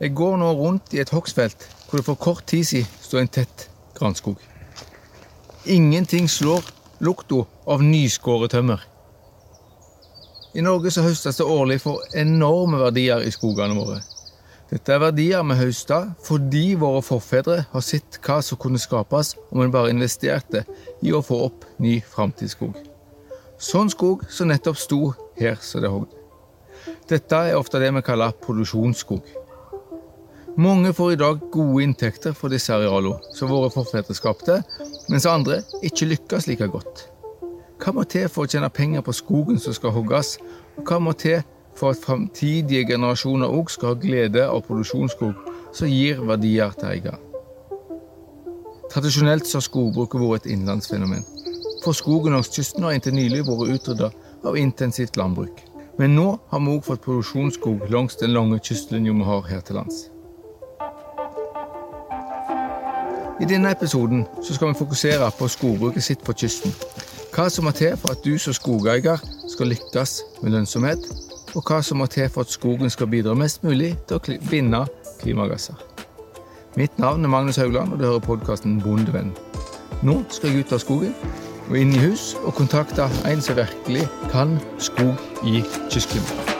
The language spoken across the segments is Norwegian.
Jeg går nå rundt i et hogstfelt hvor det for kort tid siden står en tett granskog. Ingenting slår lukta av nyskåret tømmer. I Norge så høstes det årlig for enorme verdier i skogene våre. Dette er verdier vi høster fordi våre forfedre har sett hva som kunne skapes om en bare investerte i å få opp ny framtidsskog. Sånn skog som nettopp sto her som det hogd. Dette er ofte det vi kaller produksjonsskog. Mange får i dag gode inntekter for disse arealene som våre forfedre skapte, mens andre ikke lykkes like godt. Hva må til for å tjene penger på skogen som skal hogges, og hva må til for at framtidige generasjoner òg skal ha glede av produksjonsskog som gir verdier til eier? Tradisjonelt har skogbruket vært et innlandsfenomen. For skogen langs kysten har inntil nylig vært utrydda av intensivt landbruk. Men nå har vi òg fått produksjonsskog langs den lange kystlinja vi har her til lands. I denne episoden skal vi fokusere på skogbruket sitt på kysten. Hva som må til for at du som skogeier skal lykkes med lønnsomhet, og hva som må til for at skogen skal bidra mest mulig til å binde klimagasser. Mitt navn er Magnus Haugland, og du hører podkasten Bondevenn. Nå skal jeg ut av skogen og inn i hus og kontakte en som virkelig kan skog i kystklimaet.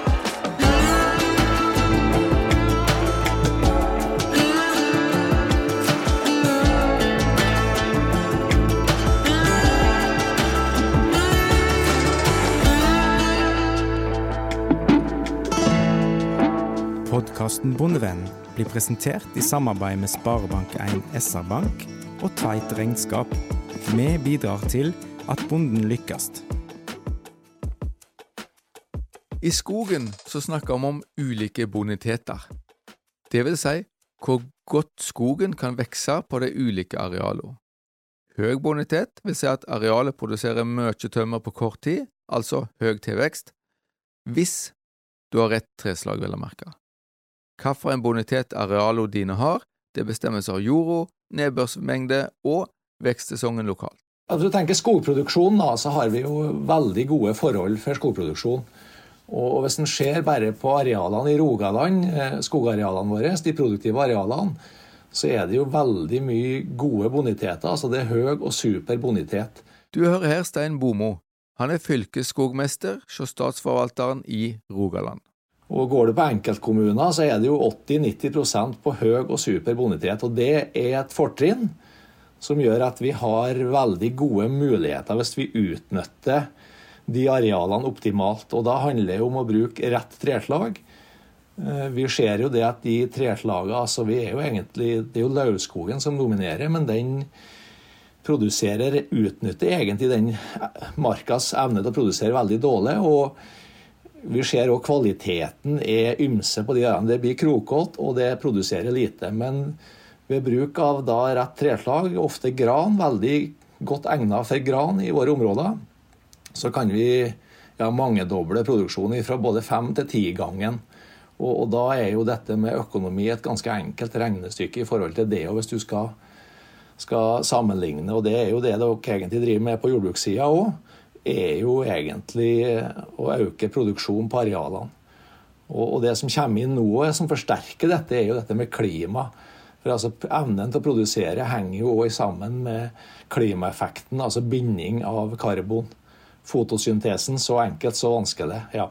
Podkasten Bondevenn blir presentert i samarbeid med Sparebank1 SR-Bank og Tveit Regnskap. Vi bidrar til at bonden lykkes. I skogen så snakker vi om ulike boniteter. Det vil si hvor godt skogen kan vokse på de ulike arealene. Høy bonitet vil si at arealet produserer mye tømmer på kort tid, altså høy tilvekst, hvis du har rett treslag, vel å merke. Hvilken bonitet arealene dine har, det bestemmes av jorda, nedbørsmengde og vekstsesongen lokalt. Altså, du tenker skogproduksjon, da, så har vi jo veldig gode forhold for skogproduksjon. Og Hvis en ser bare på arealene i Rogaland, eh, skogarealene våre, de produktive arealene, så er det jo veldig mye gode boniteter. altså Det er høy og super bonitet. Du hører her Stein Bomo. Han er fylkesskogmester hos Statsforvalteren i Rogaland. Og Går du på enkeltkommuner, så er det jo 80-90% på høy og super bonitet. Og det er et fortrinn som gjør at vi har veldig gode muligheter hvis vi utnytter de arealene optimalt. Og da handler det om å bruke rett treslag. Eh, vi ser jo det at de treslagene altså vi er jo egentlig, Det er jo lauvskogen som dominerer, men den produserer, utnytter egentlig den markas evne til å produsere veldig dårlig. og vi ser òg kvaliteten er ymse på de øyene. Det blir krokete, og det produserer lite. Men ved bruk av da rett treslag, ofte gran, veldig godt egnet for gran i våre områder, så kan vi ja, mangedoble produksjonen fra både fem til tigangen. Og, og da er jo dette med økonomi et ganske enkelt regnestykke i forhold til det. Og hvis du skal, skal sammenligne, og det er jo det dere egentlig driver med på jordbrukssida òg, er jo egentlig å øke produksjonen på arealene. Og, det som kommer inn nå, som forsterker dette, er jo dette med klima. For altså, Evnen til å produsere henger jo også sammen med klimaeffekten, altså binding av karbon. Fotosyntesen, så enkelt, så vanskelig. ja.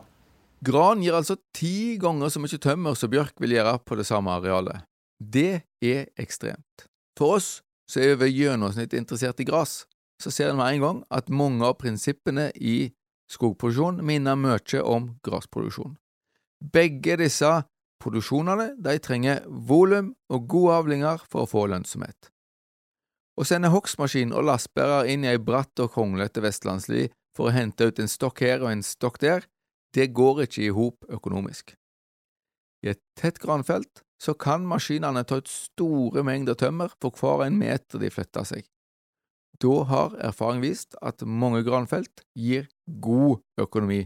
Gran gir altså ti ganger så mye tømmer som bjørk vil gjøre på det samme arealet. Det er ekstremt. For oss så er vi gjennomsnitt interessert i gress, så ser en med en gang at mange av prinsippene i skogproduksjon minner mye om gressproduksjon. Begge disse produksjonene de trenger volum og gode avlinger for å få lønnsomhet. Å sende hogstmaskin og lastebærer inn i ei bratt og kronglete vestlandsli for å hente ut en stokk her og en stokk der, det går ikke i hop økonomisk. I et tett granfelt så kan maskinene ta ut store mengder tømmer for hver en meter de flytter seg. Da har erfaring vist at mange granfelt gir god økonomi,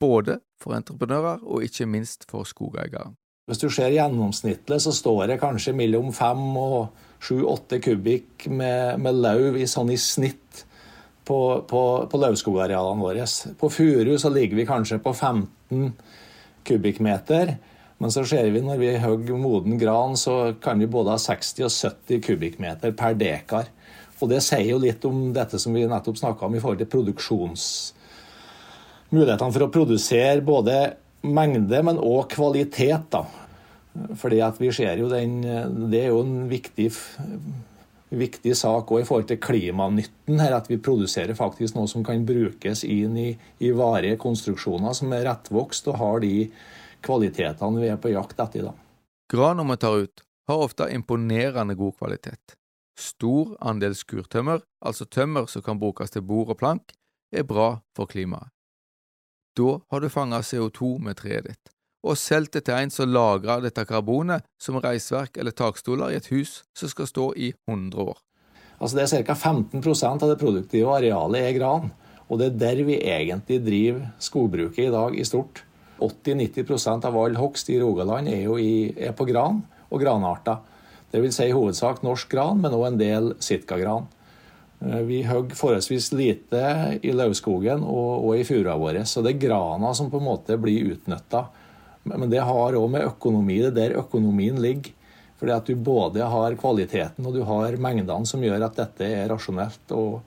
både for entreprenører og ikke minst for skogeiere. Hvis du ser gjennomsnittlig, så står det kanskje mellom fem og sju-åtte kubikk med, med lauv i sånn i snitt på, på, på lauvskogarealene våre. På furu så ligger vi kanskje på 15 kubikkmeter. Men så ser vi når vi hogger moden gran, så kan vi både ha 60 og 70 kubikkmeter per dekar. Og det sier jo litt om dette som vi nettopp snakka om i forhold til produksjons... Mulighetene for å produsere både mengde, men òg kvalitet, da. Fordi at vi ser jo den Det er jo en viktig viktig sak også i forhold til klimanytten her, at vi produserer faktisk noe som kan brukes inn i, i varige konstruksjoner som er rettvokst og har de kvalitetene vi er på jakt etter. da. Graner tar ut, har ofte imponerende god kvalitet. Stor andel skurtømmer, altså tømmer som kan brukes til bord og plank, er bra for klimaet. Da har du fanga CO2 med treet ditt og solgt det til en som lagrer dette karbonet som reisverk eller takstoler i et hus som skal stå i 100 år. Altså Det er ca. 15% av det produktive arealet er gran. Og det er der vi egentlig driver skogbruket i dag i stort. 80-90% av all hogst i Rogaland er i, er på gran og granarter. Vil si i hovedsak norsk gran, men òg en del sitkagran. Eh, vi hogg forholdsvis lite i lauvskogen og, og i furua våre, så det er grana som på en måte blir utnytta men det har òg med økonomi Det er der økonomien ligger. Fordi at du både har kvaliteten og du har mengdene som gjør at dette er rasjonelt å,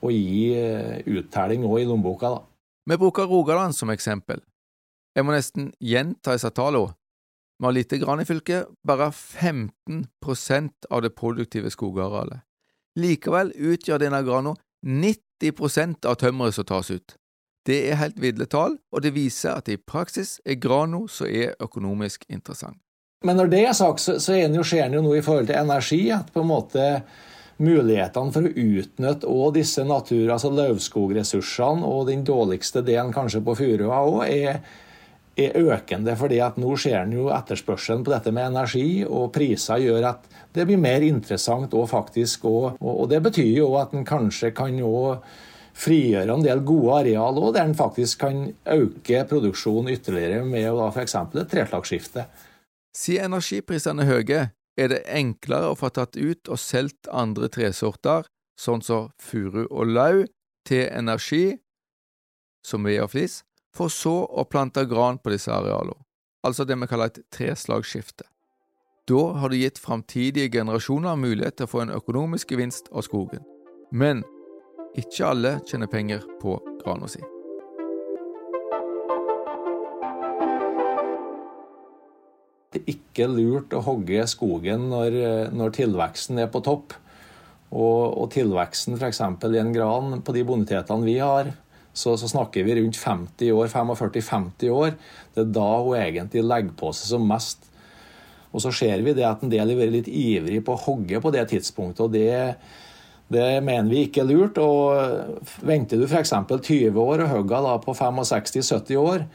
å gi eh, uttelling òg i lommeboka. Vi bruker Rogaland som eksempel. Jeg må nesten gjenta disse tallene. Vi har lite grann i fylket, bare 15% av det produktive skogarealet. Likevel utgjør denne grana 90% av tømmeret som tas ut. Det er helt ville tall, og det viser at i praksis er Grano som er økonomisk interessant. Men når det er sagt, så, så er det jo, skjer det jo noe i forhold til energi. At på en måte mulighetene for å utnytte også disse natur, altså løvskogressursene og den dårligste delen kanskje på Furua òg, er, er, økende. fordi at nå ser en jo etterspørselen på dette med energi, og priser gjør at det blir mer interessant òg faktisk. Og, og, det betyr jo at en kanskje kan òg frigjøre en del gode areal og der en faktisk kan øke produksjonen ytterligere med f.eks. et treslagsskifte. Siden energiprisene er høye, er det enklere å få tatt ut og solgt andre tresorter, sånn som furu og lau, til energi, som ved og flis, for så å plante gran på disse arealene, altså det vi kaller et treslagsskifte. Da har du gitt framtidige generasjoner mulighet til å få en økonomisk gevinst av skogen. Men ikke alle tjener penger på grana si. Det er ikke lurt å hogge skogen når, når tilveksten er på topp. Og, og tilveksten f.eks. i en gran på de bonitetene vi har, så, så, snakker vi rundt 50 år, 45-50 år. Det er da hun egentlig legger på seg som mest. Og så ser vi det at en del har vært litt ivrig på å hogge på det tidspunktet. og det det mener vi ikke er lurt. og Venter du f.eks. 20 år og hogger på 65-70 år,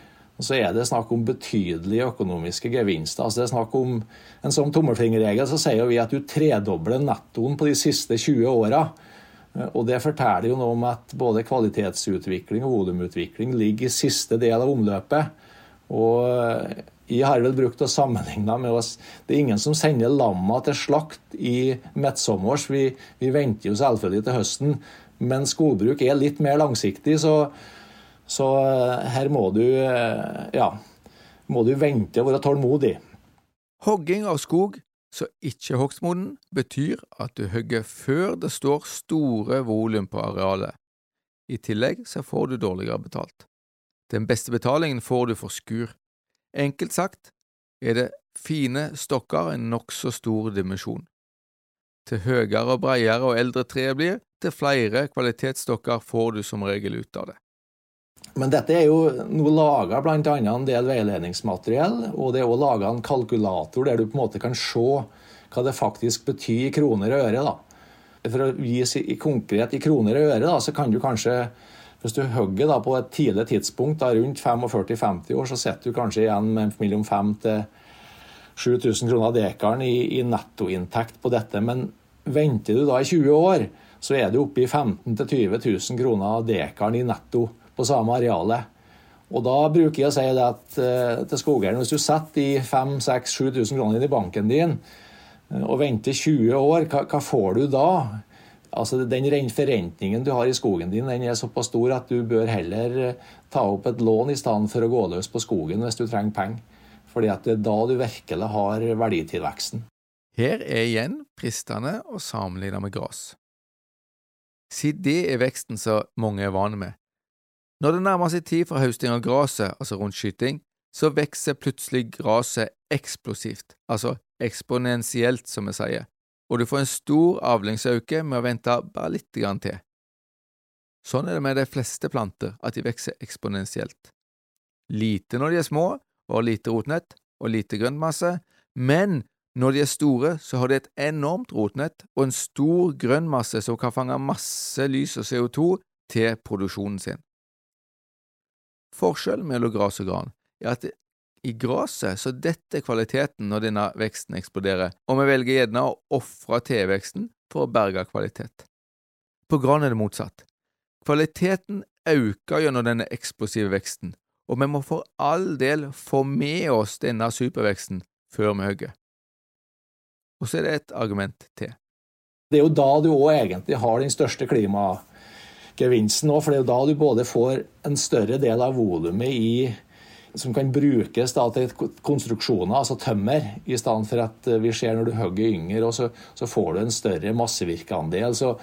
så er det snakk om betydelige økonomiske gevinster. Altså det er snakk om En sånn tommelfingerregel så sier vi at du tredobler nettoen på de siste 20 åra. Og Det forteller jo noe om at både kvalitetsutvikling og volumutvikling ligger i siste del av omløpet. Og jeg har vel brukt å sammenligne med oss Det er ingen som sender lamma til slakt i midtsommers. Vi, vi, venter jo selvfølgelig til høsten. Men skogbruk er litt mer langsiktig, så, så eh, her må du, eh, ja, må du vente og være tålmodig. Hogging av skog som ikke hogstmoden, betyr at du hogger før det står store volum på arealet. I tillegg så får du dårligere betalt. Den beste betalingen får du for skur. Enkelt sagt er det fine stokker en nokså stor dimensjon. Til høyere og bredere og eldre treet blir, til flere kvalitetsstokker får du som regel ut av det. Men dette er jo noe laga bl.a. en del veiledningsmateriell, og det er òg laga en kalkulator der du på en måte kan se hva det faktisk betyr i kroner og øre. da. For å gi konkret i kroner og øre, da, så kan du kanskje hvis du hogger på et tidlig tidspunkt, da rundt 45-50 år, så sitter du kanskje igjen med mellom 5000 til 7000 kroner dekaren i, i nettoinntekt på dette. Men venter du da i 20 år, så er du oppe i 15 000-20 000 kroner dekaren i netto på samme arealet. Og da bruker jeg å si det at, uh, til skogeieren hvis du setter de 5000-7000 kroner inn i banken din uh, og venter 20 år, hva, hva får du da? Altså Den forrentningen du har i skogen din, den er såpass stor at du bør heller eh, ta opp et lån i stedet for å gå løs på skogen hvis du trenger penger. Fordi at det er da du virkelig har verditilveksten. Her er igjen fristende å sammenligne med gress. Siden det er veksten som mange er vane med. Når det nærmer seg tid for høsting av gresset, altså rundskyting, så vokser plutselig gresset eksplosivt, altså eksponentielt, som vi sier, og du får en stor avlingsøke med å vente bare litt grann til. Sånn er det med de fleste planter, at de vokser eksponentielt. Lite når de er små, og lite rotnett og lite grønnmasse, men når de er store, så har de et enormt rotnett og en stor grønnmasse som kan fange masse lys og CO2 til produksjonen sin. Forskjellen mellom gras og gran er at i gresset så detter kvaliteten når denne veksten eksploderer, og vi velger gjerne å ofre tilveksten for å berge kvalitet. På gran er det motsatt. Kvaliteten øker gjennom denne eksplosive veksten, og vi må for all del få med oss denne superveksten før vi hogger. Og så er det et argument til. Det er jo da du òg egentlig har den største klimagevinsten òg, for det er jo da du både får en større del av volumet som kan brukes da, til konstruksjoner, altså tømmer, i stedet for at vi ser når du hogger yngre, og så, så, får du en større massevirkeandel. Så,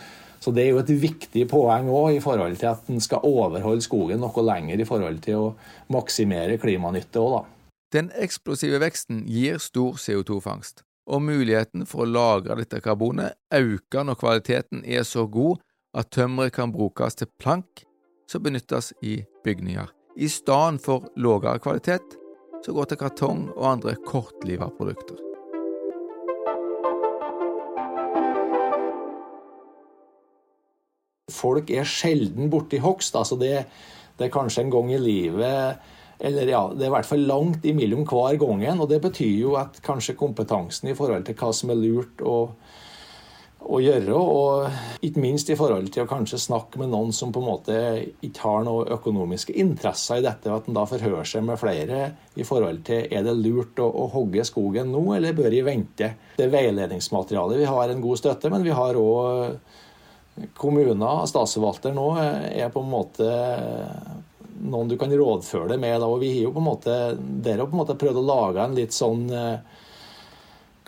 så, det er jo et viktig poeng òg i forhold til at en skal overholde skogen noe lenger i forhold til å maksimere klimanytte òg, da. Den eksplosive veksten gir stor CO2-fangst, og muligheten for å lagre dette karbonet øker når kvaliteten er så god at tømmeret kan brukes til plank som benyttes i bygninger i stedet for lavere kvalitet, som går til kartong og andre kortliva produkter. Folk er sjelden borti hogst. Altså det, det, er kanskje en gang i livet Eller ja, det er i hvert fall langt imellom hver gangen. Og det betyr jo at kanskje kompetansen i forhold til hva som er lurt og å gjøre. Og ikke minst i forhold til å kanskje snakke med noen som på en måte ikke har noen økonomiske interesser i dette, at en da forhører seg med flere i forhold til er det lurt å, å hogge skogen nå, eller bør jeg vente. Det veiledningsmaterialet vi har en god støtte, men vi har òg kommuner, statsforvalter nå, er på en måte noen du kan rådføre deg med. og Vi har jo på en måte, der på en måte prøvd å lage en litt sånn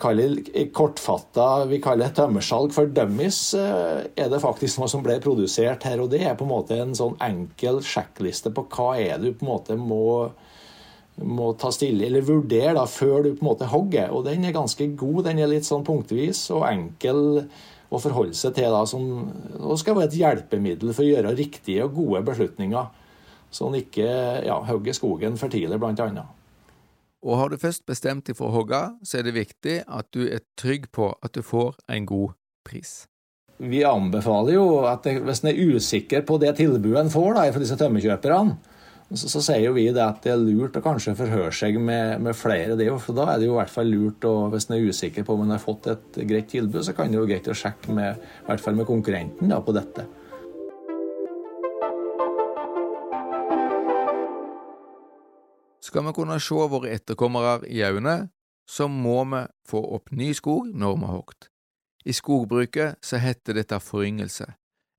kortfatta vi kaller det tømmersalg for dummies, eh, er det faktisk noe som ble produsert her. og Det er på en måte en sånn enkel sjekkliste på hva er du på en måte må, må ta stille, eller vurdere da, før du på en måte hogger. Og Den er ganske god. Den er litt sånn punktvis og enkel å forholde seg til. da, som, og skal være et hjelpemiddel for å gjøre riktige og gode beslutninger. Så en ikke ja, hogger skogen for tidlig, blant annet. Og har du først bestemt deg for å hogge, så er det viktig at du er trygg på at du får en god pris. Vi anbefaler jo at hvis en er usikker på det tilbudet en får da, fra disse tømmerkjøperne, så, så, sier jo vi det at det er lurt å kanskje forhøre seg med, med flere. Det, for Da er det jo i hvert fall lurt, og hvis en er usikker på om en har fått et greit tilbud, så kan det jo greit å sjekke med, i hvert fall med konkurrenten da, på dette. Skal vi kunne se våre etterkommere i øynene, så må vi få opp ny skog når vi har hogd. I skogbruket så heter dette foryngelse,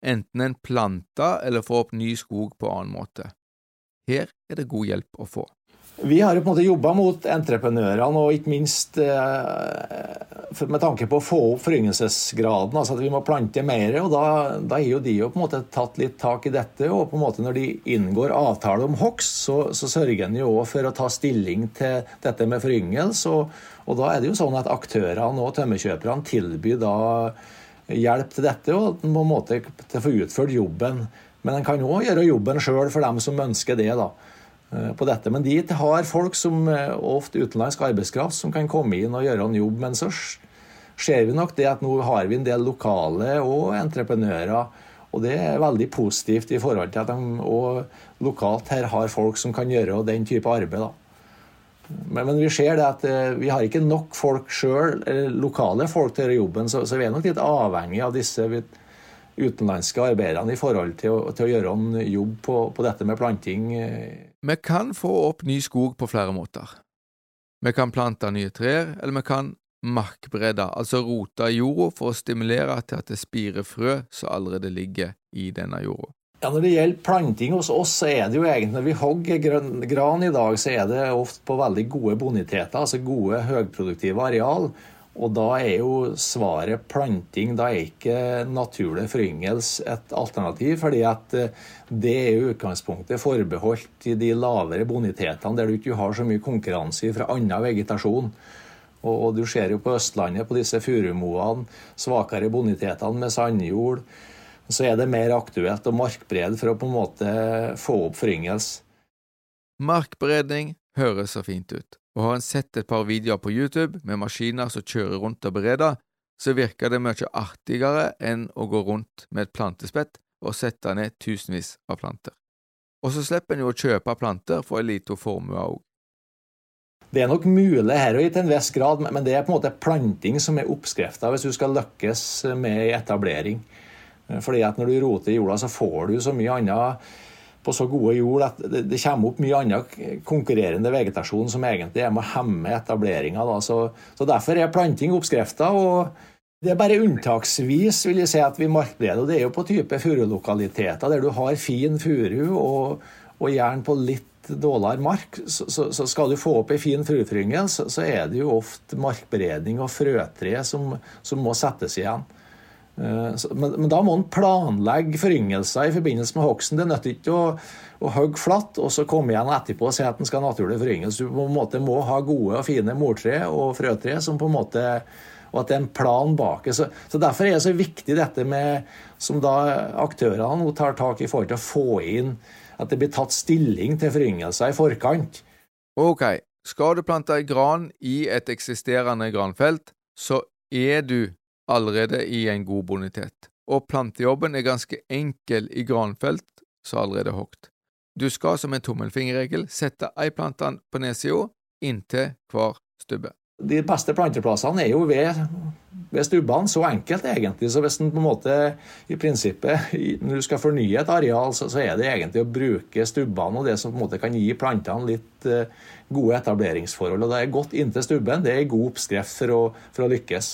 enten en planter eller få opp ny skog på annen måte. Her er det god hjelp å få. Vi har jo på en måte jobba mot entreprenørene, og ikke minst eh, med tanke på å få opp foryngelsesgraden. altså at Vi må plante mer. og Da, da har jo de jo på en måte tatt litt tak i dette. og på en måte Når de inngår avtale om hogst, så, så, sørger en jo for å ta stilling til dette med foryngelse. Og, og, da er det jo sånn at aktørene og tømmerkjøperne tilbyr da hjelp til dette og på en måte til å få utført jobben. Men en kan òg gjøre jobben sjøl for dem som ønsker det. da. Eh, på dette. Men de har folk som eh, ofte utenlandsk arbeidskraft som kan komme inn og gjøre en jobb. Men så ser vi nok det at nå har vi en del lokale og entreprenører. Og det er veldig positivt i forhold til at de lokalt her har folk som kan gjøre den type arbeid. Men, men, vi ser det at eh, vi har ikke nok folk sjøl, lokale folk til å gjøre jobben, så, så, vi er nok litt avhengig av disse utenlandske arbeiderne i forhold til å, til å gjøre en jobb på, på, dette med planting. Eh. Vi kan få opp ny skog på flere måter. Vi kan plante nye trær, eller vi kan markbredde, altså rote jorda for å stimulere til at det spirer frø som allerede ligger i denne jorda. Ja, Når det gjelder planting hos oss, så er det jo egentlig når vi hogger gran i dag, så er det ofte på veldig gode boniteter, altså gode høyproduktive areal. Og da er jo svaret planting. Da er ikke naturlig foryngelse et alternativ. fordi at eh, det er jo utgangspunktet forbeholdt i de lavere bonitetene, der du ikke har så mye konkurranse fra annen vegetasjon. Og du ser jo på Østlandet, på disse furumoene, svakere bonitetene med sandjord. Så er det mer aktuelt å markbrede for å på en måte få opp foryngelse. Markberedning høres så fint ut og har en sett et par videoer på YouTube med maskiner som kjører rundt og bereder, så virker det mye artigere enn å gå rundt med et plantespett og sette ned tusenvis av planter. Og så slipper en jo å kjøpe planter for en liten formue òg. Det er nok mulig her og i til en viss grad, men det er på en måte planting som er oppskrifta hvis du skal lykkes med etablering. Fordi at når du roter i jorda, så får du så mye annet på så gode jord at det, det, kommer opp mye annen konkurrerende vegetasjon som egentlig er med å hemme etableringa. Så, så, derfor er planting oppskrifta. Det er bare unntaksvis vil jeg si at vi markbereder. Det er jo på type furulokaliteter der du har fin furu, og, og, gjerne på litt dårligere mark. Så, så, så skal du få opp ei en fin furufryngel, så, så, er det jo ofte markberedning og frøtre som, som må settes igjen. Eh, men, men, da må en planlegge foryngelser i forbindelse med hogsten. Det nytter ikke å, å hogge flatt og så komme igjen etterpå og si at en skal ha naturlig foryngelse. Du på en måte må ha gode og fine mortre og frøtre som på en måte og at det er en plan bak det. Så, så, Derfor er det så viktig dette med som da aktørene nå tar tak i forhold til å få inn at det blir tatt stilling til foryngelser i forkant. Ok, skal du plante gran i et eksisterende granfelt, så er du allerede i en god bonitet, og plantejobben er ganske enkel i granfelt som allerede er hogd. Du skal som en tommelfingerregel sette ei plante på nedsida inntil hver stubbe. De beste planteplassene er jo ved, ved stubbene. Så enkelt, egentlig. Så hvis en på en måte i prinsippet når du skal fornye et areal, så, så, er det egentlig å bruke stubbene og det som på en måte kan gi plantene litt uh, gode etableringsforhold. Og det er godt inntil stubben. Det er en god oppskrift for å, for å lykkes.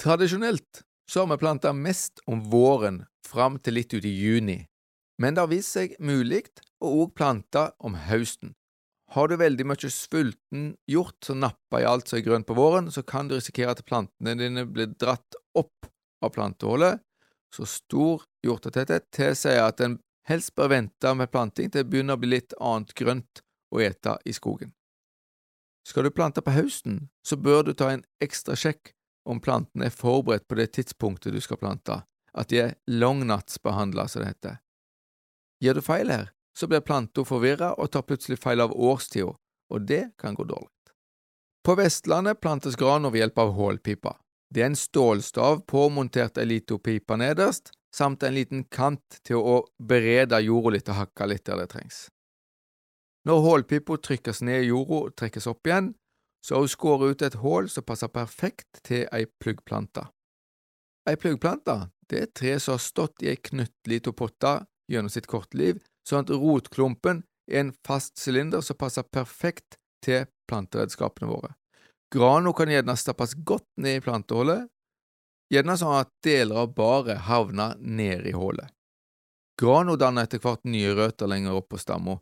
Tradisjonelt så har vi planta mest om våren fram til litt ut i juni, men det har vist seg mulig å òg plante om høsten. Har du veldig mye svulten hjort som napper i alt som er grønt på våren, så kan du risikere at plantene dine blir dratt opp av plantehullet. Så stor hjortetetthet tilsier at en helst bør vente med planting til det begynner å bli litt annet grønt å ete i skogen. Skal du plante på høsten, så bør du ta en ekstra sjekk om plantene er forberedt på det tidspunktet du skal plante, at de er langnattsbehandla, som det heter. Gjør du feil her, så blir planta forvirra og tar plutselig feil av årstida, og det kan gå dårlig. På Vestlandet plantes gran ved hjelp av hålpipa. Det er en stålstav påmontert ei lita pipe nederst, samt en liten kant til å berede jorda litt og hakke litt der det trengs. Når hålpipa trykkes ned i jorda og trekkes opp igjen, så har hun skåret ut et hull som passer perfekt til ei pluggplante. Ei pluggplante det er et tre som har stått i ei knøttlita potte gjennom sitt korte liv, sånn at rotklumpen er en fast sylinder som passer perfekt til planteredskapene våre. Grana kan gjerne stappes godt ned i plantehullet, gjerne sånn at deler av baret havner ned i hullet. Grana danner etter hvert nye røtter lenger opp på stammen,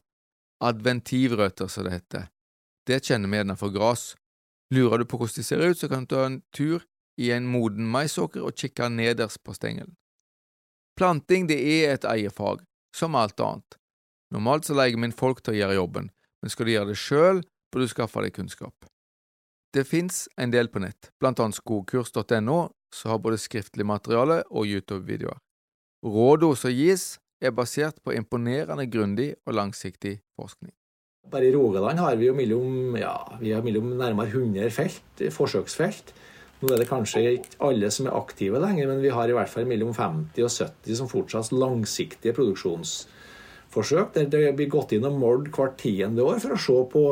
adventivrøtter som det heter, det kjenner vi gjerne for gras. Lurer du på hvordan de ser ut, så kan du ta en tur i en moden maisåker og kikke nederst på stengelen. Planting det er et eierfag, som alt annet. Normalt så leier inn folk til å gjøre jobben, men skal du gjøre det sjøl, bør du skaffe deg kunnskap. Det fins en del på nett, blant annet skogkurs.no, som har både skriftlig materiale og YouTube-videoer. Rådene som gis, er basert på imponerende grundig og langsiktig forskning. Bare i Rogaland har vi jo mellom, ja, vi har mellom nærmere 100 felt, forsøksfelt. Nå er det kanskje ikke alle som er aktive lenger, men vi har i hvert fall mellom 50 og 70 som fortsatt langsiktige produksjonsforsøk. Det blir gått inn og målt hvert tiende år for å se på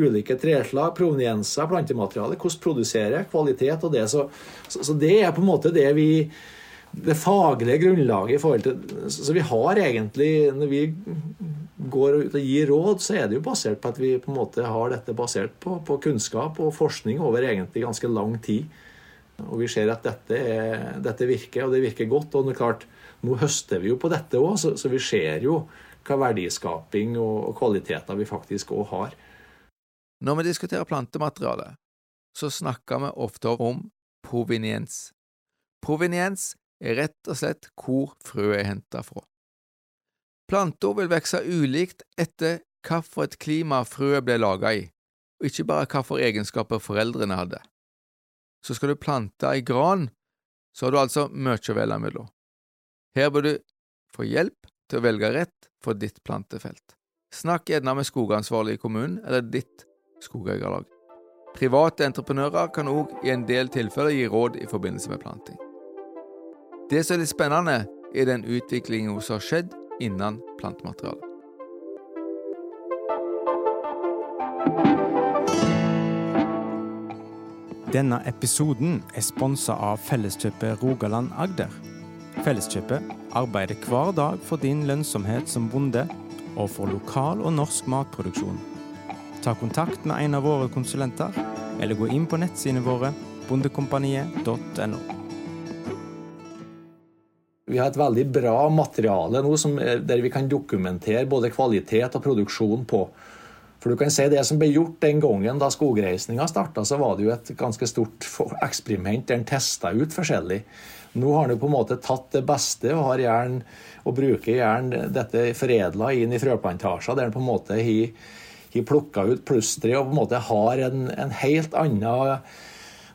ulike treslag, provenienser, plantemateriale, hvordan produserer, kvalitet og det. Så, så, så det er på en måte det vi det faglige grunnlaget i forhold til Så vi har egentlig Når vi går ut og gir råd, så er det jo basert på at vi på en måte har dette basert på, på kunnskap og forskning over egentlig ganske lang tid. Og vi ser at dette, er, dette, virker, og det virker godt. Og det er klart, nå høster vi jo på dette òg, så, så, vi ser jo hva verdiskaping og, og kvaliteter vi faktisk òg har. Når vi diskuterer plantemateriale, så snakker vi ofte om proveniens. Proveniens er rett og slett hvor frøet er henta fra. Planter vil vokse ulikt etter hvilket klima frøet ble laga i, og ikke bare hvilke egenskaper foreldrene hadde. Så skal du plante ei gran, så har du altså mye å velge mellom. Her bør du få hjelp til å velge rett for ditt plantefelt. Snakk gjerne med skogansvarlig i kommunen eller ditt skogeierlag. Private entreprenører kan òg i en del tilfeller gi råd i forbindelse med planting. Det som er litt spennende, er den utviklingen som har skjedd innen plantematerialet. Denne episoden er sponsa av Felleskjøpet Rogaland Agder. Felleskjøpet arbeider hver dag for din lønnsomhet som bonde, og for lokal og norsk matproduksjon. Ta kontakt med en av våre konsulenter, eller gå inn på nettsidene våre bondekompaniet.no. Vi har et veldig bra materiale nå der vi kan dokumentere både kvalitet og produksjon på. For du kan si Det som ble gjort den gangen da skogreisninga starta, så var det jo et ganske stort eksperiment der en testa ut forskjellig. Nå har en på en måte tatt det beste og, har gjerne og bruker gjerne dette foredla inn i frøplantasjer, der en på en måte har, plukka ut plysteret og på en måte har en, en helt annen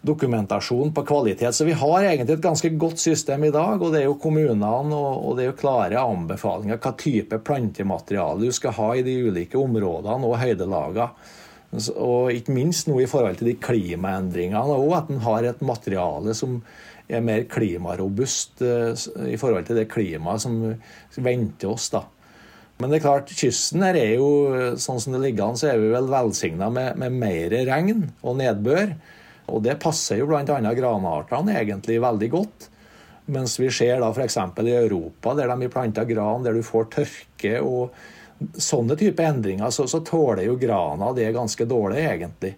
dokumentasjon på kvalitet. Så vi har egentlig et ganske godt system i dag. Og det er jo kommunene og, det er jo klare anbefalinger hva type plantemateriale du skal ha i de ulike områdene og høydelagene. Og ikke minst nå i forhold til de klimaendringene òg, at en har et materiale som er mer klimarobust eh, i forhold til det klimaet som venter oss. da. Men det er klart, kysten her er jo, sånn som det ligger an, så er vi vel velsigna med, med mer regn og nedbør. Og det passer jo bl.a. granartene egentlig veldig godt. Mens vi ser da f.eks. i Europa, der de planta gran, der du får tørke og sånne type endringer, så, så tåler jo grana det ganske dårlig, egentlig.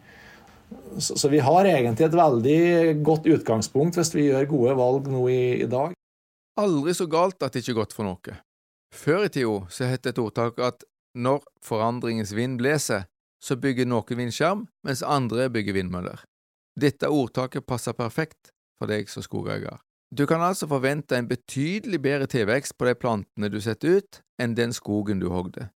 Så, så, vi har egentlig et veldig godt utgangspunkt hvis vi gjør gode valg nå i, i dag. Aldri så galt at det ikke er godt for noe. Før i tida så het et ordtak at når forandringens vind blåser, så bygger noen vindskjerm, mens andre bygger vindmøller. Dette ordtaket passer perfekt for deg som skogeier. Du kan altså forvente en betydelig bedre tilvekst på de plantene du setter ut, enn den skogen du hogde.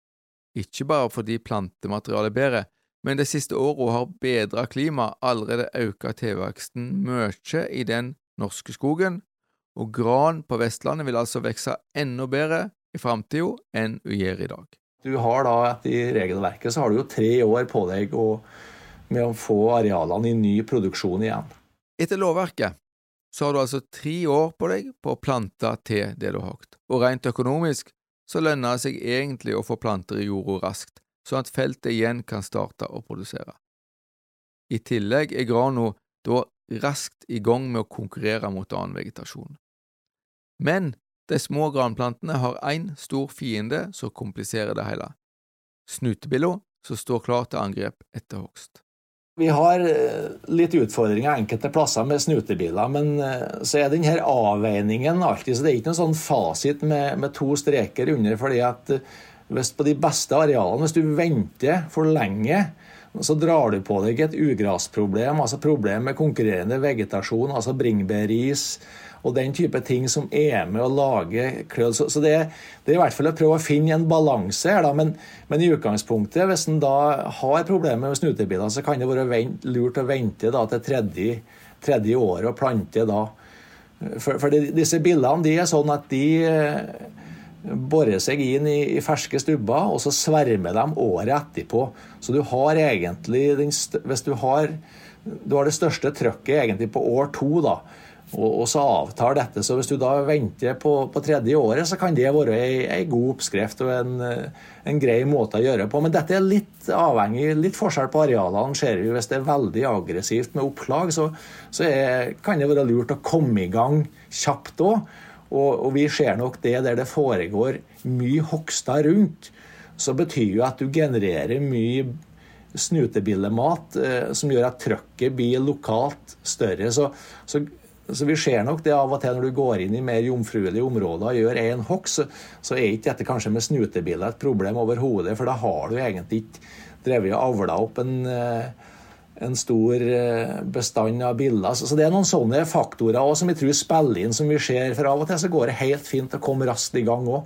Ikke bare fordi plantematerialet er bedre, men de siste åra har bedra klima allerede økt tilveksten mye i den norske skogen, og gran på Vestlandet vil altså vokse enda bedre i framtida enn hun gjør i dag. Du har da, etter regelverket, så har du jo tre år på deg å med å få arealene i ny produksjon igjen. Etter lovverket så har du altså tre år på deg på å plante til det du har hogd, og rent økonomisk så lønner det seg egentlig å få planter i jorda raskt, sånn at feltet igjen kan starte å produsere. I tillegg er grano da raskt i gang med å konkurrere mot annen vegetasjon. Men de små granplantene har én stor fiende som kompliserer det hele – snutebilla som står klar til angrep etter hogst. Vi har eh, litt utfordringer enkelte plasser med snutebiler, men eh, så er denne avveiningen alltid så Det er ikke noen sånn fasit med, med to streker under. fordi at eh, hvis på de beste arealene, hvis du venter for lenge, så drar du på deg et ugrasproblem, altså problem med konkurrerende vegetasjon, altså bringebærris og den type ting som er med å lage kløl. Så, så det, det, er i hvert fall å prøve å finne en balanse her, da. Men, men, i utgangspunktet, hvis en da har problemer med snutebiler, så kan det være vent, lurt å vente da, til tredje, tredje året og plante da. For, for de, disse billene de er sånn at de borer seg inn i, i, ferske stubber, og så svermer de året etterpå. Så du har egentlig den, Hvis du har, du har det største trøkket egentlig på år to, da og, og, så avtar dette. Så hvis du da venter på, på tredje året, så kan det være ei, ei god oppskrift og en, en, grei måte å gjøre på. Men dette er litt avhengig, litt forskjell på arealene. ser vi Hvis det er veldig aggressivt med opplag, så, så er, kan det være lurt å komme i gang kjapt òg. Og, og, vi ser nok det der det foregår mye hogster rundt, så betyr jo at du genererer mye snutebillemat eh, som gjør at trøkket blir lokalt større. Så, så så vi ser nok det av og til når du går inn i mer jomfruelige områder og gjør én hogst, så, så, er ikke dette kanskje med snutebiller et problem overhodet, for da har du egentlig ikke drevet og avla opp en, eh, en stor eh, bestand av biller. Så, det er noen sånne faktorer også, som jeg tror spiller inn, som vi ser. For av og til så går det helt fint å komme raskt i gang òg.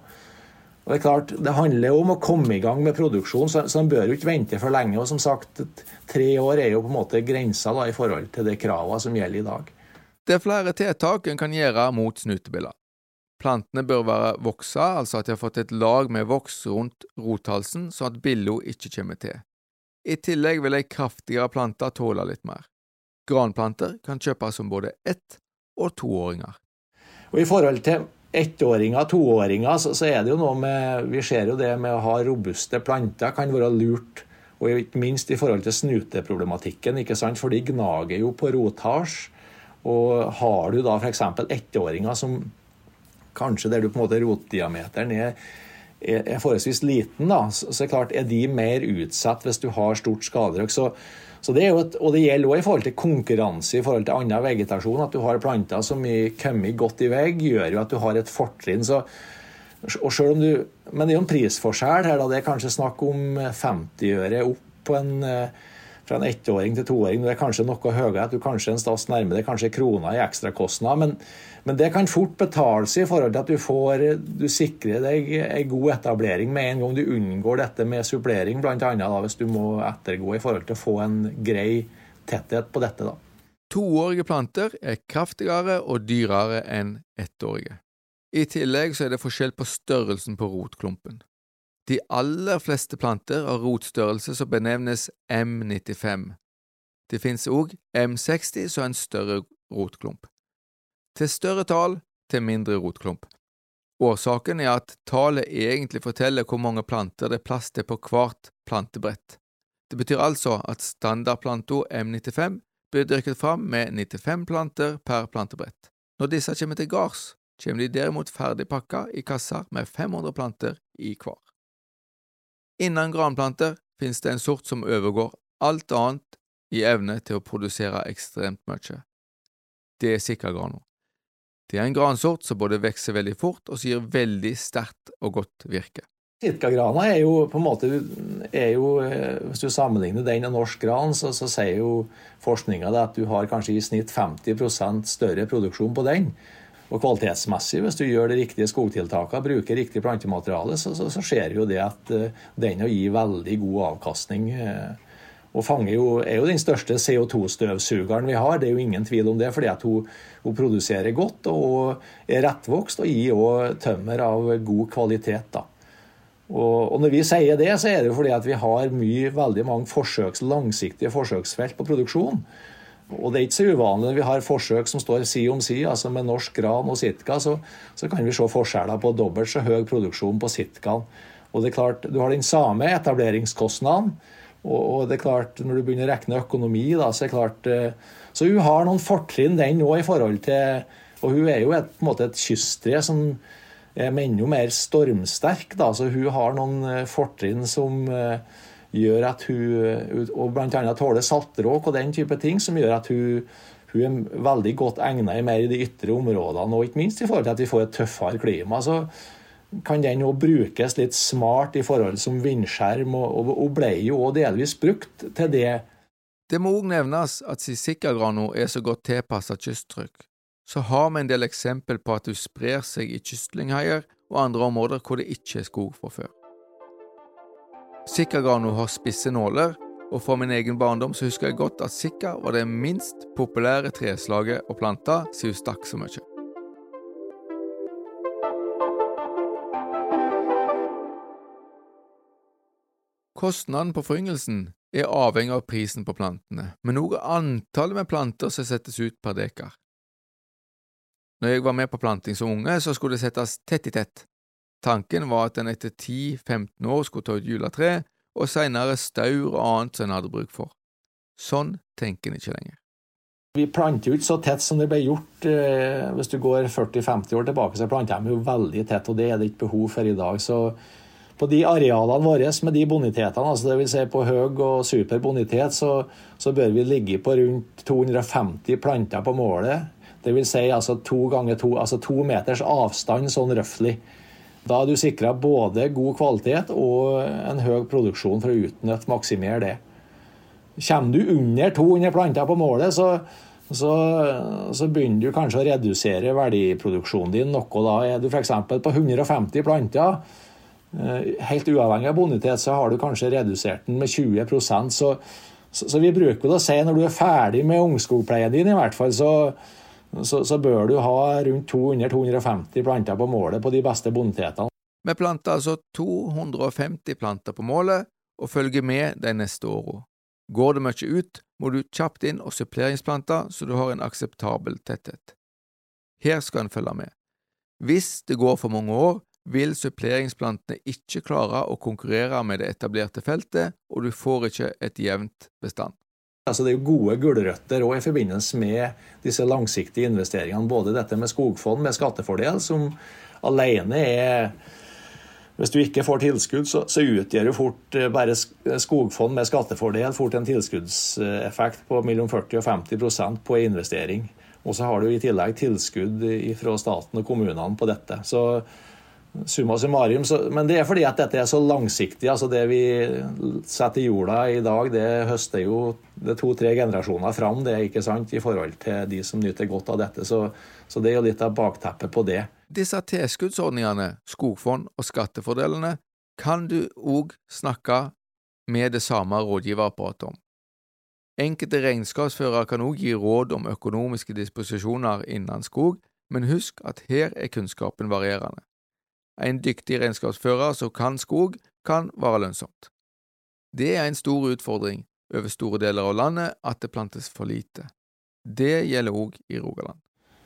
Og Det er klart, det handler om å komme i gang med produksjon, så, så en bør jo ikke vente for lenge. og som sagt, Tre år er jo på en måte grensa da, i forhold til de kravene som gjelder i dag. Det er flere tiltak en kan gjøre mot snutebiller. Plantene bør være voksa, altså at de har fått et lag med voks rundt rothalsen, sånn at billa ikke kommer til. I tillegg vil ei kraftigere plante tåle litt mer. Granplanter kan kjøpes som både ett- og toåringer. Og I forhold til ettåringer, toåringer, så, så, er det jo noe med Vi ser jo det med å ha robuste planter kan være lurt. Og ikke minst i forhold til snuteproblematikken, ikke sant? for de gnager jo på rothars. Og har du da f.eks. ettåringer som kanskje der du på en måte rotdiameteren er, er, forholdsvis liten, da, så, er klart er de mer utsatt hvis du har stort skaderøk. Så så det et, og det gjelder også i forhold til konkurranse i forhold til annen vegetasjon. At du har planter som har kommet godt i vei, gjør jo at du har et fortrinn. Så, og selv om du, men det er jo en prisforskjell her. da, Det er kanskje snakk om 50 øre opp på en, eh, fra en ettåring til toåring. Det er kanskje noe høyere, at du kanskje en stas nærmer deg kanskje kroner i ekstrakostnader. Men, men det kan fort betale seg i forhold til at du får du sikrer deg en god etablering med en gang du unngår dette med supplering, bl.a. hvis du må ettergå i forhold til å få en grei tetthet på dette. da. Toårige planter er kraftigere og dyrere enn ettårige. I tillegg så er det forskjell på størrelsen på rotklumpen. De aller fleste planter har rotstørrelse som benevnes M95. Det finnes òg M60, som en større rotklump til større tall til mindre rotklump. Årsaken er at tallet egentlig forteller hvor mange planter det er plass til på hvert plantebrett. Det betyr altså at standardplanta M95 blir dyrket fram med 95 planter per plantebrett. Når disse kommer til gards, kommer de derimot ferdigpakka i kasser med 500 planter i hver. Innen granplanter finnes det en sort som overgår alt annet i evne til å produsere ekstremt mye. Det er sikkergrano. Det er en gransort som både vokser veldig fort og som gir veldig sterkt og godt virke. Sitkagrana er jo på en måte jo, eh, Hvis du sammenligner den og norsk gran, så, så sier jo forskninga at du har kanskje i snitt 50% større produksjon på den. Og kvalitetsmessig, hvis du gjør de riktige skogtiltakene, bruker riktig plantemateriale, så, så, så skjer jo det at uh, den gir veldig god avkastning. Uh, og fanger jo, er jo den største CO2-støvsugeren vi har, det er jo ingen tvil om det. fordi at hun, hun produserer godt og er rettvokst og gir òg tømmer av god kvalitet. da. Og, når vi sier det, så er det jo fordi at vi har mye, veldig mange forsøks, langsiktige forsøksfelt på produksjon. Og det er ikke så uvanlig når vi har forsøk som står side om side, altså med norsk gran og sitka, så, så kan vi se forskjeller på dobbelt så høy produksjon på sitkaen. Og det er klart, Du har den samme etableringskostnaden, og, det er klart, når du begynner å regne økonomi, da, så er det klart eh, Så hun har noen fortrinn, den òg, i forhold til Og hun er jo et, på en måte et kysttre som er enda mer stormsterk, da, så hun har noen eh, fortrinn som eh, gjør at hun Og bl.a. tåler saltråk og den type ting, som gjør at hun, hun er veldig godt egnet mer i de ytre områdene, og ikke minst i forhold til at vi får et tøffere klima. så kan den òg brukes litt smart i forhold som vindskjerm, og, og ble jo òg delvis brukt til det. Det må òg nevnes at siden sikkergrana er så godt tilpasset kysttrykk, så har vi en del eksempel på at hun sprer seg i kystlingheier og andre områder hvor det ikke er skog fra før. Sikkergrana har spisse nåler, og fra min egen barndom så husker jeg godt at sikka var det minst populære treslaget å plante siden hun stakk så mye. Kostnaden på foryngelsen er avhengig av prisen på plantene, men også antallet med planter som settes ut per dekar. Når jeg var med på planting som unge, så skulle det settes tett i tett. Tanken var at en etter 10–15 år skulle ta ut juletre, og senere staur og annet som en hadde bruk for. Sånn tenker en ikke lenger. Vi planter jo ikke så tett som det ble gjort. Eh, hvis du går 40-50 år tilbake, så planter de jo veldig tett, og det er det ikke behov for i dag. Så på de arealene våre med de bonitetene, altså dvs. Si på høy og super bonitet, så, så, bør vi ligge på rundt 250 planter på målet. Vil si altså to ganger to, altså to meters avstand sånn røftlig. Da er du sikra både god kvalitet og en høy produksjon for å utnytte, maksimere det. Kommer du under 200 planter på målet, så, så, så, begynner du kanskje å redusere verdiproduksjonen din noe. Da er du f.eks. på 150 planter, eh, helt uavhengig av bonitet, så har du kanskje redusert den med 20 så, så, så vi bruker vel å si når du er ferdig med ungskogpleien din, i hvert fall, så så, så bør du ha rundt 200-250 planter på målet på de beste bonitetene. Vi planter altså 250 planter på målet og følger med de neste åra. Går det mye ut, må du kjapt inn og suppleringsplante så du har en akseptabel tetthet. Her skal en følge med. Hvis det går for mange år, vil suppleringsplantene ikke klare å konkurrere med det etablerte feltet, og du får ikke et jevnt bestand. Altså det er jo gode gulrøtter i forbindelse med disse langsiktige investeringene. Både dette med skogfond med skattefordel, som alene er Hvis du ikke får tilskudd, så, så utgjør jo fort eh, bare skogfond med skattefordel fort en tilskuddseffekt på mellom 40 og 50% på investering. Og så har du i tillegg tilskudd fra staten og kommunene på dette. Så summa summarum. Så, men det er fordi at dette er så langsiktig. altså Det vi setter i jorda i dag, det høster jo det to-tre generasjoner fram det ikke sant, i forhold til de som nyter godt av dette. Så, så det er jo litt av bakteppet på det. Disse tilskuddsordningene, skogfond og skattefordelene, kan du òg snakke med det samme rådgiverapparatet om. Enkelte regnskapsførere kan òg gi råd om økonomiske disposisjoner innen skog, men husk at her er kunnskapen varierende. En dyktig regnskapsfører som kan skog, kan være lønnsomt. Det er en stor utfordring over store deler av landet at det plantes for lite. Det gjelder òg i Rogaland.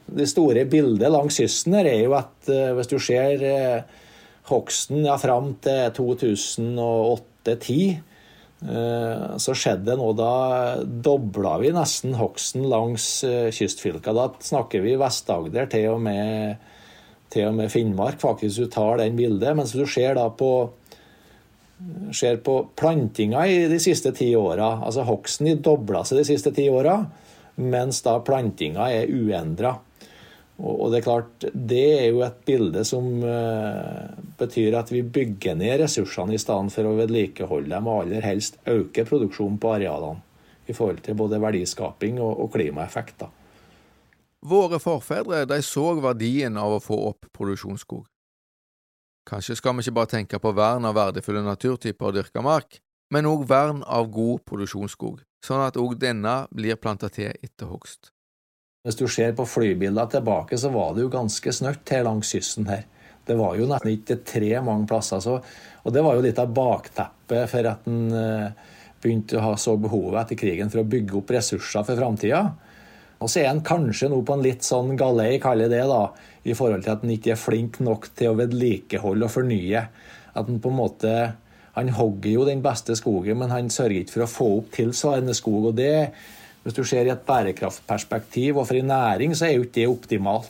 Det store bildet langs kysten her er jo at uh, hvis du ser uh, hogsten ja, fram til 2008-2010, uh, så skjedde det nå da dobla vi nesten hogsten langs kystfylka. Da snakker vi Vest-Agder til og med til og med Finnmark, faktisk, du tar den bildet. Mens du ser da på ser på plantinga i de siste ti åra. Altså hogsten dobla seg de siste ti åra, mens da plantinga er uendra. Og det er klart, det er jo et bilde som uh, betyr at vi bygger ned ressursene i stedet for å vedlikeholde dem, og aller helst øke produksjonen på arealene i forhold til både verdiskaping og, og klimaeffekter. Våre forfedre de så verdien av å få opp produksjonsskog. Kanskje skal vi ikke bare tenke på vern av verdifulle naturtyper og dyrka mark, men òg vern av god produksjonsskog, sånn at òg denne blir planta til etter hogst. Hvis du ser på flybildene tilbake, så var det jo ganske snørt her langs kysten her. Det var jo nesten ikke tre mange plasser. Så, og det var jo litt av bakteppet for at en eh, begynte å ha så behovet etter krigen for å bygge opp ressurser for framtida. Og så er han kanskje nå på en litt sånn galei, kaller det, da, i forhold til at han ikke er flink nok til å vedlikeholde og fornye. At han på en måte Han hogger jo den beste skogen, men han sørger ikke for å få opp tilsvarende skog. og det, Hvis du ser i et bærekraftperspektiv og for en næring, så er jo ikke det optimalt.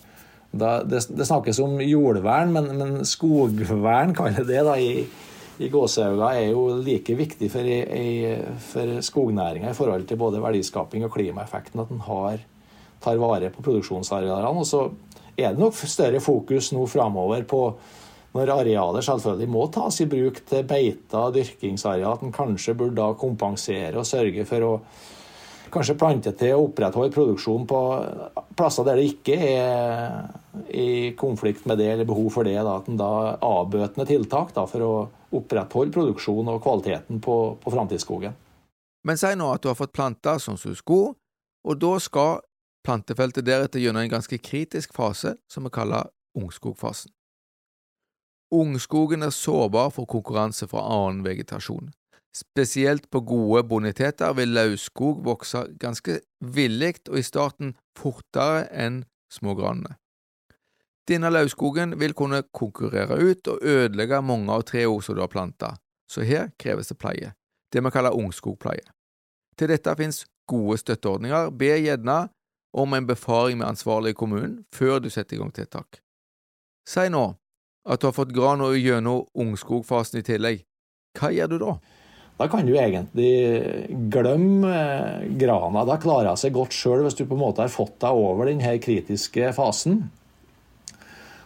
Det, snakkes om jordvern, men, men skogvern, kaller det da, i, i gåseøyne, er jo like viktig for, i, for skognæringa i forhold til både verdiskaping og klimaeffekten. At en har tar vare på produksjonsarealene. Og så er det nok større fokus nå framover på når arealer selvfølgelig må tas i bruk til beiter og dyrkingsareal, at en kanskje burde da kompensere og sørge for å kanskje plante til å opprettholde produksjon på plasser der det ikke er i konflikt med det eller behov for det. Da, at en da avbøtende tiltak da, for å opprettholde produksjon og kvaliteten på, på framtidsskogen. Men si nå at du har fått planta som du skulle, og da skal plantefeltet deretter gjennom en ganske kritisk fase som vi kaller ungskogfasen. Ungskogen er sårbar for konkurranse fra annen vegetasjon. Spesielt på gode boniteter vil lauvskog vokse ganske villig og i starten fortere enn smågranene. Denne lauvskogen vil kunne konkurrere ut og ødelegge mange av trærne som du har planta, så her kreves det pleie, det vi kaller ungskogpleie. Til dette finnes gode støtteordninger, be gjerne om en befaring med ansvarlig i kommunen før du setter i gang tiltak. Si nå at du har fått gran og gjennom ungskogfasen i tillegg. Hva gjør du da? da kan du egentlig glemme eh, grana. Da klarer hun seg godt sjøl hvis du på en måte har fått deg over denne kritiske fasen.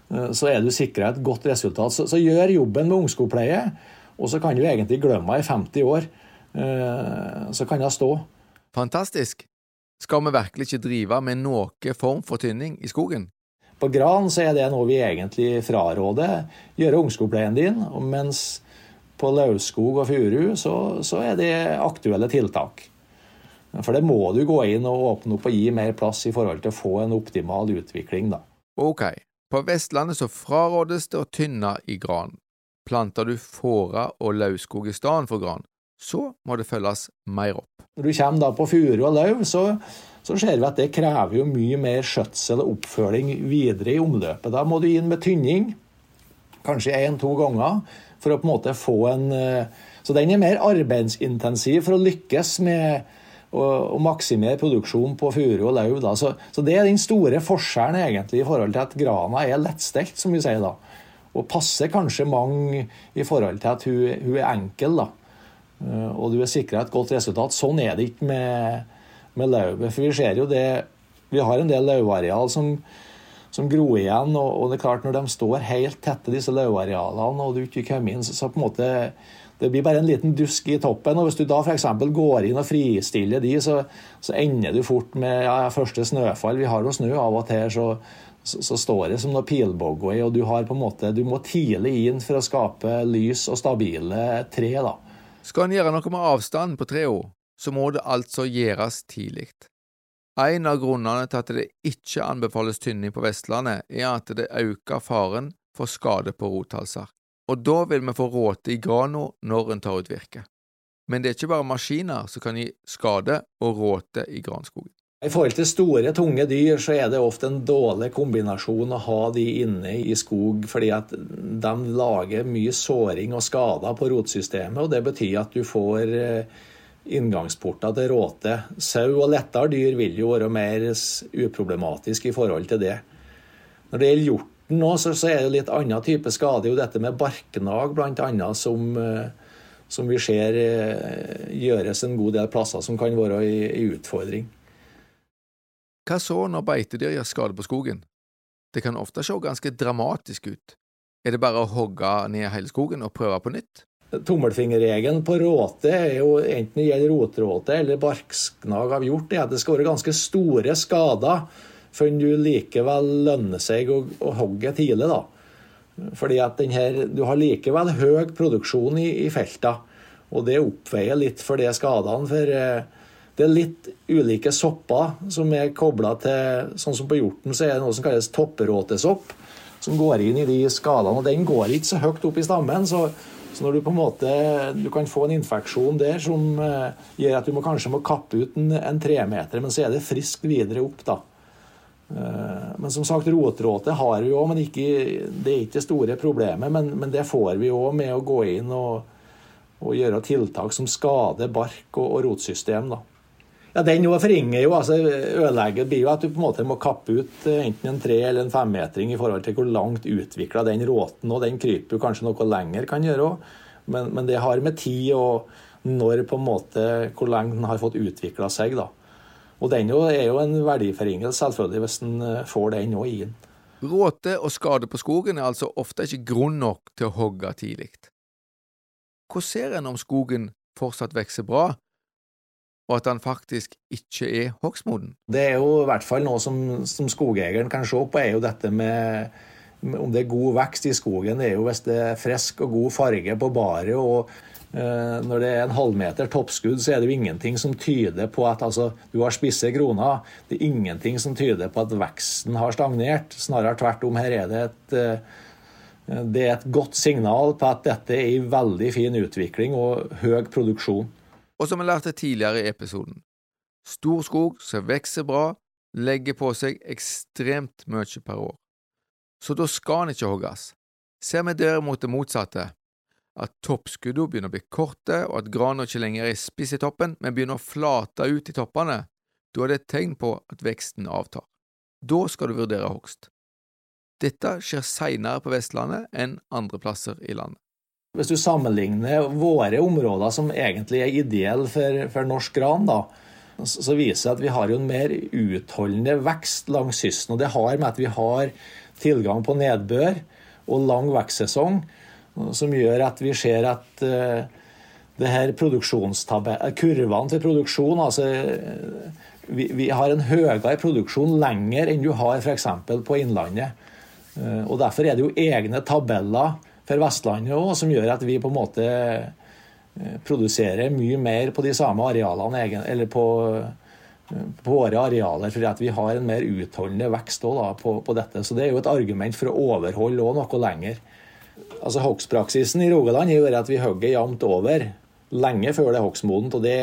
Eh, så er du sikra et godt resultat. Så, så, gjør jobben med ungskogpleie, og så kan du egentlig glemme henne i 50 år. Eh, så kan hun stå. Fantastisk. Skal vi virkelig ikke drive med noe form for tynning i skogen? På gran så er det noe vi egentlig fraråder. Gjøre ungskogpleien din. mens på lauvskog og furu, så, så, er det aktuelle tiltak. For det må du gå inn og åpne opp og gi mer plass i forhold til å få en optimal utvikling, da. Ok, på Vestlandet så frarådes det å tynne i gran. Planter du fåra og lauvskog i stedet for gran, så må det følges mer opp. Når du kommer da på furu og løv, så, så ser vi at det krever jo mye mer skjøtsel og oppfølging videre i omløpet. Da må du inn med tynning, kanskje én-to ganger for å på en måte få en eh, Så den er mer arbeidsintensiv for å lykkes med å, maksimere produksjonen på furu og lauv. Så, så, det er den store forskjellen egentlig i forhold til at grana er lettstelt, som vi sier da. Og passer kanskje mange i forhold til at hun, hun er enkel, da. Eh, og du er sikra et godt resultat. Sånn er det ikke med, med lauvet. For vi ser jo det Vi har en del lauvareal som som gror igjen. Og, og, det er klart, når de står helt tette, disse lauvarealene, og du ikke kommer inn, så, så, på en måte det blir bare en liten dusk i toppen. og Hvis du da f.eks. går inn og fristiller de, så, så ender du fort med ja, første snøfall. Vi har jo snø av og til, så, så, så står det som noe pilbogway, og du har på en måte, du må tidlig inn for å skape lys og stabile tre. da. Skal en gjøre noe med avstanden på trærne, så må det altså gjøres tidlig. En av grunnene til at det ikke anbefales tynning på Vestlandet, er at det øker faren for skade på rothalser, og da vil vi få råte i grana når en tar ut virke. Men det er ikke bare maskiner som kan gi skade og råte i granskogen. I forhold til store, tunge dyr så er det ofte en dårlig kombinasjon å ha de inne i skog, fordi at de lager mye såring og skader på rotsystemet, og det betyr at du får eh, inngangsporter til råte. Sau og lettere dyr vil jo være mer uproblematisk i forhold til det. Når det gjelder hjorten nå, så, er det litt annen type skade. jo dette med barknag bl.a. Som, eh, som vi ser eh, gjøres en god del plasser som kan være en utfordring. Hva så når beitedyr gjør skade på skogen? Det kan ofte se ganske dramatisk ut. Er det bare å hogge ned hele skogen og prøve på nytt? Tommelfingerregelen på råte er jo enten det gjelder rotråte eller barksknag av hjort, er at det skal være ganske store skader før du likevel lønner seg å, å hogge tidlig. da. Fordi at her, Du har likevel høy produksjon i, i feltene, og det oppveier litt for de skadene. for eh, det er litt ulike sopper som er kobla til Sånn som på hjorten så er det noe som kalles topperåtesopp, som går inn i de skadene. og Den går ikke så høyt opp i stammen. så så når du på en måte du kan få en infeksjon der som uh, gjør at du må, kanskje må kappe ut en, en tremeter, men så er det friskt videre opp. da. Uh, men som sagt, rotråte har vi òg, men ikke, det er ikke det store problemet. Men, men det får vi òg med å gå inn og, og, gjøre tiltak som skader bark og, og rotsystem. da. Ja, Den jo forringer jo, altså ødelegger blir jo at du på en måte må kappe ut eh, enten en tre- eller en femmetring i forhold til hvor langt utvikla den råten og den kryper jo kanskje noe lenger kan gjøre òg. Men, men, det har med tid og når på en måte hvor lenge den har fått utvikla seg. da. Og den jo er jo en verdiforringelse selvfølgelig hvis en eh, får den òg inn. Råte og skade på skogen er altså ofte ikke grunn nok til å hogge tidlig. Hvordan ser en om skogen fortsatt vokser bra, og at han faktisk ikke er hogstmoden. Det er jo i hvert fall noe som, som skogeieren kan se på, er jo dette med, om det er god vekst i skogen. Det er jo hvis det er frisk og god farge på baret. og eh, når det er en halvmeter toppskudd, så er det jo ingenting som tyder på at altså, du har spisse kroner. Det er ingenting som tyder på at veksten har stagnert. Snarere tvert om. Her er det et, eh, det er et godt signal på at dette er i veldig fin utvikling og høy produksjon. Og som vi lærte tidligere i episoden, stor skog som vokser bra, legger på seg ekstremt mye per år. Så da skal den ikke hogges. Ser vi derimot det motsatte, at toppskuddene begynner å bli korte, og at grana ikke lenger er spiss i toppen, men begynner å flate ut i toppene, da er det et tegn på at veksten avtar. Da skal du vurdere hogst. Dette skjer seinere på Vestlandet enn andre plasser i landet. Hvis du sammenligner våre områder som egentlig er ideelle for, for norsk gran, da, så viser det at vi har en mer utholdende vekst langs kysten. Og det har med at vi har tilgang på nedbør og lang vekstsesong, som gjør at vi ser at uh, det her kurvene til produksjon altså vi, vi, har en høyere produksjon lenger enn du har f.eks. på Innlandet. Og Derfor er det jo egne tabeller for Vestlandet òg, som gjør at vi på en måte uh, produserer mye mer på de samme arealene, eller på, på våre arealer, fordi vi har en mer utholdende vekst også, på, på, dette. Så det er jo et argument for å overholde også noe lenger. Altså Hogstpraksisen i Rogaland gjør at vi hogger jevnt over lenge før det er hogstmodent. Og det,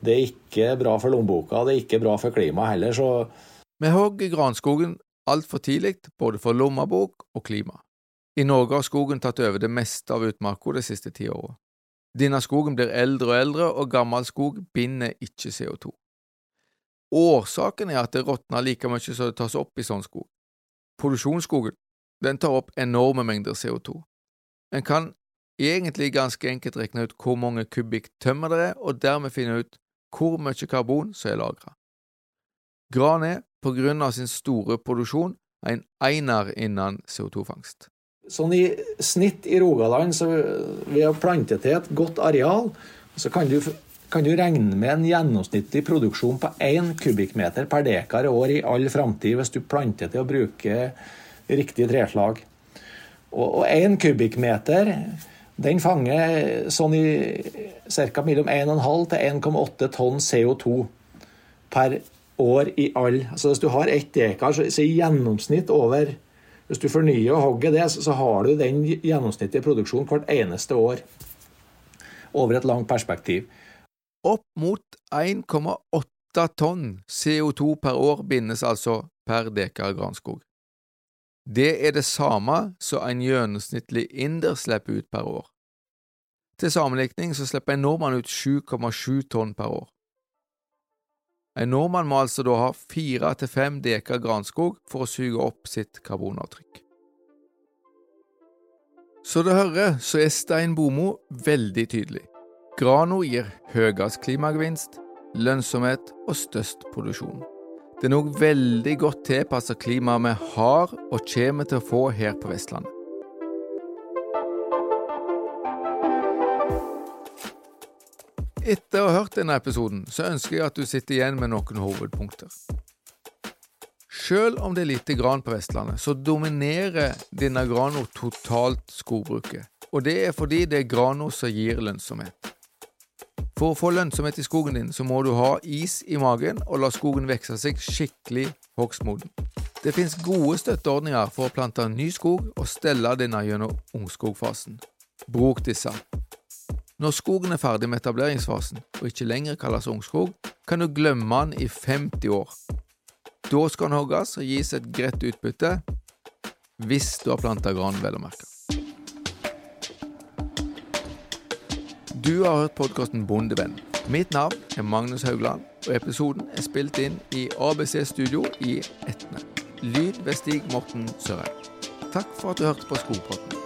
det, er ikke bra for lommeboka, det er ikke bra for klimaet heller. så... Vi hogger granskogen altfor tidlig, både for lommebok og klima. I Norge har skogen tatt over det meste av utmarka de siste ti åra. Denne skogen blir eldre og eldre, og gammel skog binder ikke CO2. Årsaken er at det råtner like mye som det tas opp i sånn skog. Produksjonsskogen den tar opp enorme mengder CO2. En kan egentlig ganske enkelt regne ut hvor mange kubikk tømmer det er, og dermed finne ut hvor mye karbon som er lagra. Gran er, på grunn av sin store produksjon, en einer innen CO2-fangst. Sånn i snitt i Rogaland, så ved å plante til et godt areal, så kan du, kan du regne med en gjennomsnittlig produksjon på 1 kubikkmeter per dekar år i all framtid hvis du planter til å bruke riktig treslag. Og én kubikkmeter den fanger sånn i ca. mellom 1,5 til 1,8 tonn CO2 per år i all. Altså Hvis du har ett dekar, så i gjennomsnitt over Hvis du fornyer og hogger det, så, har du den gjennomsnittlige produksjonen hvert eneste år. Over et langt perspektiv. Opp mot 1,8 tonn CO2 per år bindes altså per dekar granskog. Det er det samme som en gjennomsnittlig inder slipper ut per år. Til sammenlikning så slipper en nordmann ut 7,7 tonn per år. En nordmann må altså da ha fire til fem dekar granskog for å suge opp sitt karbonavtrykk. Så du hører, så er Stein Bomo veldig tydelig. Grano gir høyest klimagevinst, lønnsomhet og størst produksjon. Det er nok veldig godt tilpasset klimaet vi har og kommer til å få her på Vestlandet. Etter å ha hørt denne episoden, så ønsker jeg at du sitter igjen med noen hovedpunkter. Selv om det er lite gran på Vestlandet, så dominerer denne grano totalt skogbruket. Og det er fordi det er grano som gir lønnsomhet. For å få lønnsomhet i skogen din, så må du ha is i magen og la skogen vokse seg skikkelig hogstmoden. Det finnes gode støtteordninger for å plante ny skog og stelle denne gjennom ungskogfasen. Bruk disse. Når skogen er ferdig med etableringsfasen og ikke lenger kalles ungskog, kan du glemme den i 50 år. Da skal den hogges og gis et greit utbytte, hvis du har planta gran, vel å merke. Du har hørt podkasten Bondevenn. Mitt navn er Magnus Haugland, og episoden er spilt inn i ABC Studio i Etne. Lyd ved Stig Morten Sørheim. Takk for at du hørte på Skogpraten.